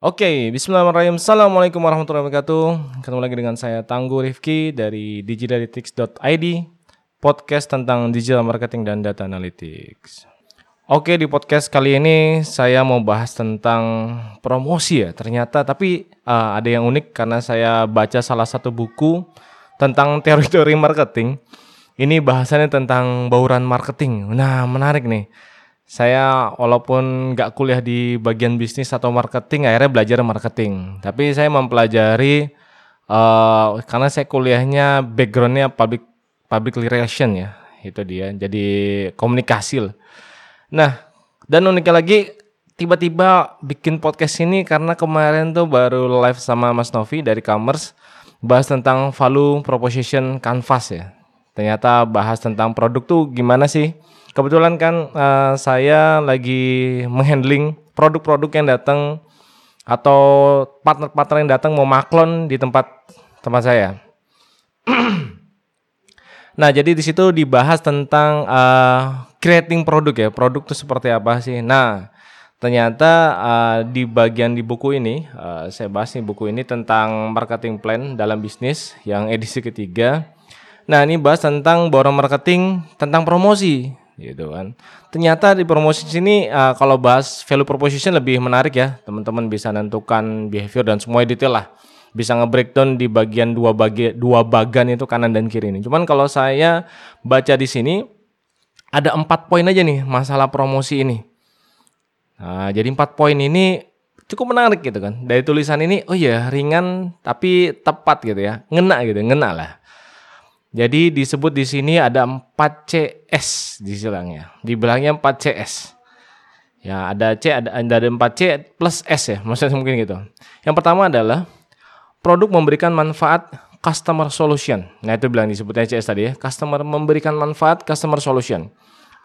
Oke, bismillahirrahmanirrahim. Assalamualaikum warahmatullahi wabarakatuh. Ketemu lagi dengan saya Tangguh Rifki dari digidalitics.id, podcast tentang digital marketing dan data analytics. Oke, di podcast kali ini saya mau bahas tentang promosi ya. Ternyata tapi uh, ada yang unik karena saya baca salah satu buku tentang teori-teori marketing. Ini bahasannya tentang bauran marketing. Nah, menarik nih saya walaupun nggak kuliah di bagian bisnis atau marketing akhirnya belajar marketing. Tapi saya mempelajari uh, karena saya kuliahnya backgroundnya public public relation ya itu dia. Jadi komunikasi lah. nah dan uniknya lagi tiba-tiba bikin podcast ini karena kemarin tuh baru live sama Mas Novi dari Commerce bahas tentang value proposition canvas ya ternyata bahas tentang produk tuh gimana sih kebetulan kan uh, saya lagi menghandling produk-produk yang datang atau partner-partner yang datang mau maklon di tempat tempat saya. nah, jadi di situ dibahas tentang uh, creating produk ya. Produk itu seperti apa sih? Nah, ternyata uh, di bagian di buku ini uh, saya bahas nih buku ini tentang marketing plan dalam bisnis yang edisi ketiga. Nah, ini bahas tentang borong marketing tentang promosi gitu kan. Ternyata di promosi sini uh, kalau bahas value proposition lebih menarik ya. Teman-teman bisa nentukan behavior dan semua detail lah. Bisa nge-breakdown di bagian dua bagi dua bagan itu kanan dan kiri ini. Cuman kalau saya baca di sini ada empat poin aja nih masalah promosi ini. Nah, jadi empat poin ini cukup menarik gitu kan. Dari tulisan ini, oh ya ringan tapi tepat gitu ya, ngena gitu, ngena lah. Jadi disebut di sini ada 4 CS di silangnya. Di belakangnya 4 CS. Ya, ada C ada ada 4 C plus S ya, maksudnya mungkin gitu. Yang pertama adalah produk memberikan manfaat customer solution. Nah, itu bilang disebutnya CS tadi ya. Customer memberikan manfaat customer solution.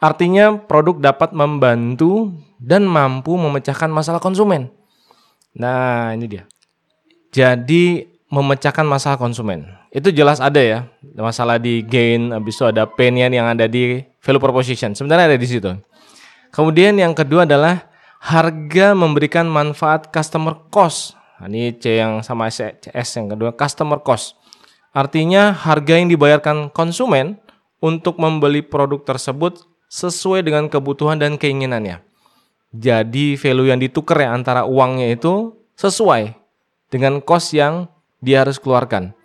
Artinya produk dapat membantu dan mampu memecahkan masalah konsumen. Nah, ini dia. Jadi memecahkan masalah konsumen. Itu jelas ada ya. Masalah di gain, habis itu ada pain yang ada di value proposition. Sebenarnya ada di situ. Kemudian yang kedua adalah harga memberikan manfaat customer cost. Nah, ini C yang sama CS yang kedua customer cost. Artinya harga yang dibayarkan konsumen untuk membeli produk tersebut sesuai dengan kebutuhan dan keinginannya. Jadi value yang ditukar ya antara uangnya itu sesuai dengan cost yang dia harus keluarkan.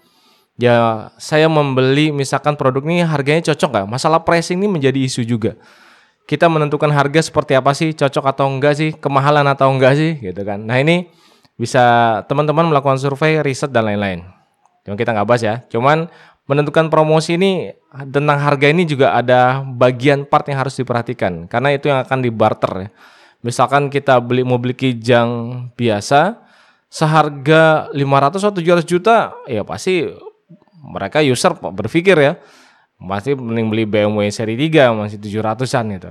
Ya, saya membeli misalkan produk ini harganya cocok nggak? Masalah pricing ini menjadi isu juga. Kita menentukan harga seperti apa sih, cocok atau enggak sih, kemahalan atau enggak sih, gitu kan. Nah ini bisa teman-teman melakukan survei, riset dan lain-lain. Cuma kita nggak bahas ya. Cuman menentukan promosi ini tentang harga ini juga ada bagian part yang harus diperhatikan karena itu yang akan dibarter ya. Misalkan kita beli beli kijang biasa, seharga 500 atau 700 juta, ya pasti mereka user berpikir ya, masih mending beli BMW seri 3 masih 700-an gitu.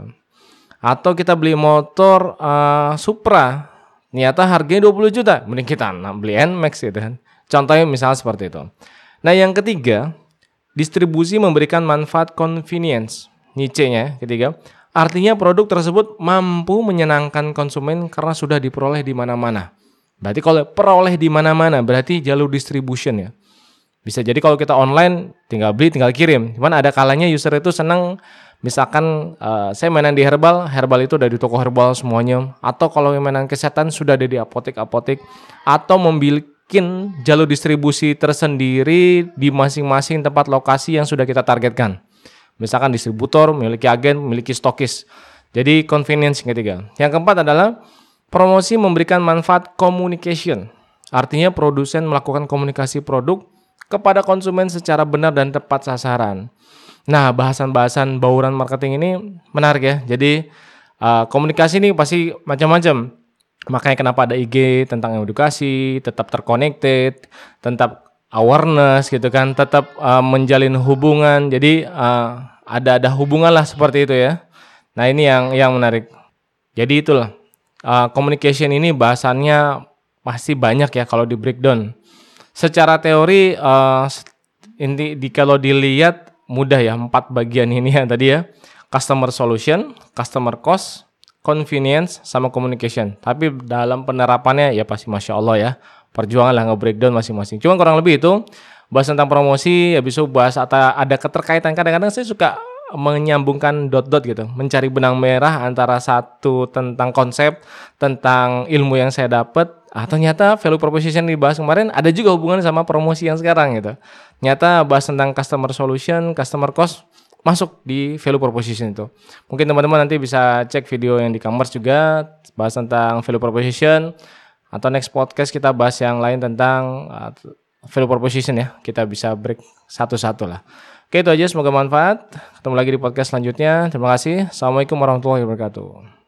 Atau kita beli motor uh, Supra, ternyata harganya 20 juta, mending kita beli Nmax gitu kan. Contohnya misalnya seperti itu. Nah, yang ketiga, distribusi memberikan manfaat convenience. Niche-nya ketiga, artinya produk tersebut mampu menyenangkan konsumen karena sudah diperoleh di mana-mana. Berarti kalau peroleh di mana-mana berarti jalur distribution ya. Bisa jadi kalau kita online tinggal beli tinggal kirim. Cuman ada kalanya user itu senang misalkan uh, saya mainan di herbal, herbal itu ada di toko herbal semuanya atau kalau mainan kesehatan sudah ada di apotek-apotek atau memiliki jalur distribusi tersendiri di masing-masing tempat lokasi yang sudah kita targetkan. Misalkan distributor, memiliki agen, memiliki stokis. Jadi convenience yang ketiga. Yang keempat adalah Promosi memberikan manfaat communication. Artinya produsen melakukan komunikasi produk kepada konsumen secara benar dan tepat sasaran. Nah, bahasan-bahasan bauran marketing ini menarik ya. Jadi uh, komunikasi ini pasti macam-macam. Makanya kenapa ada IG tentang edukasi, tetap terconnected, tetap awareness gitu kan, tetap uh, menjalin hubungan. Jadi uh, ada ada hubungan lah seperti itu ya. Nah, ini yang yang menarik. Jadi itulah uh, communication ini bahasannya pasti banyak ya kalau di breakdown. Secara teori uh, inti di kalau dilihat mudah ya empat bagian ini ya tadi ya. Customer solution, customer cost, convenience sama communication. Tapi dalam penerapannya ya pasti masya Allah ya. Perjuangan lah nge-breakdown masing-masing. Cuma kurang lebih itu bahas tentang promosi, habis itu bahas atau ada keterkaitan. Kadang-kadang saya suka menyambungkan dot-dot gitu, mencari benang merah antara satu tentang konsep, tentang ilmu yang saya dapat, ah ternyata value proposition dibahas kemarin ada juga hubungannya sama promosi yang sekarang gitu. Nyata bahas tentang customer solution, customer cost masuk di value proposition itu. Mungkin teman-teman nanti bisa cek video yang di Commerce juga bahas tentang value proposition atau next podcast kita bahas yang lain tentang uh, value proposition ya. Kita bisa break satu-satu lah. Oke itu aja semoga manfaat. Ketemu lagi di podcast selanjutnya. Terima kasih. Assalamualaikum warahmatullahi wabarakatuh.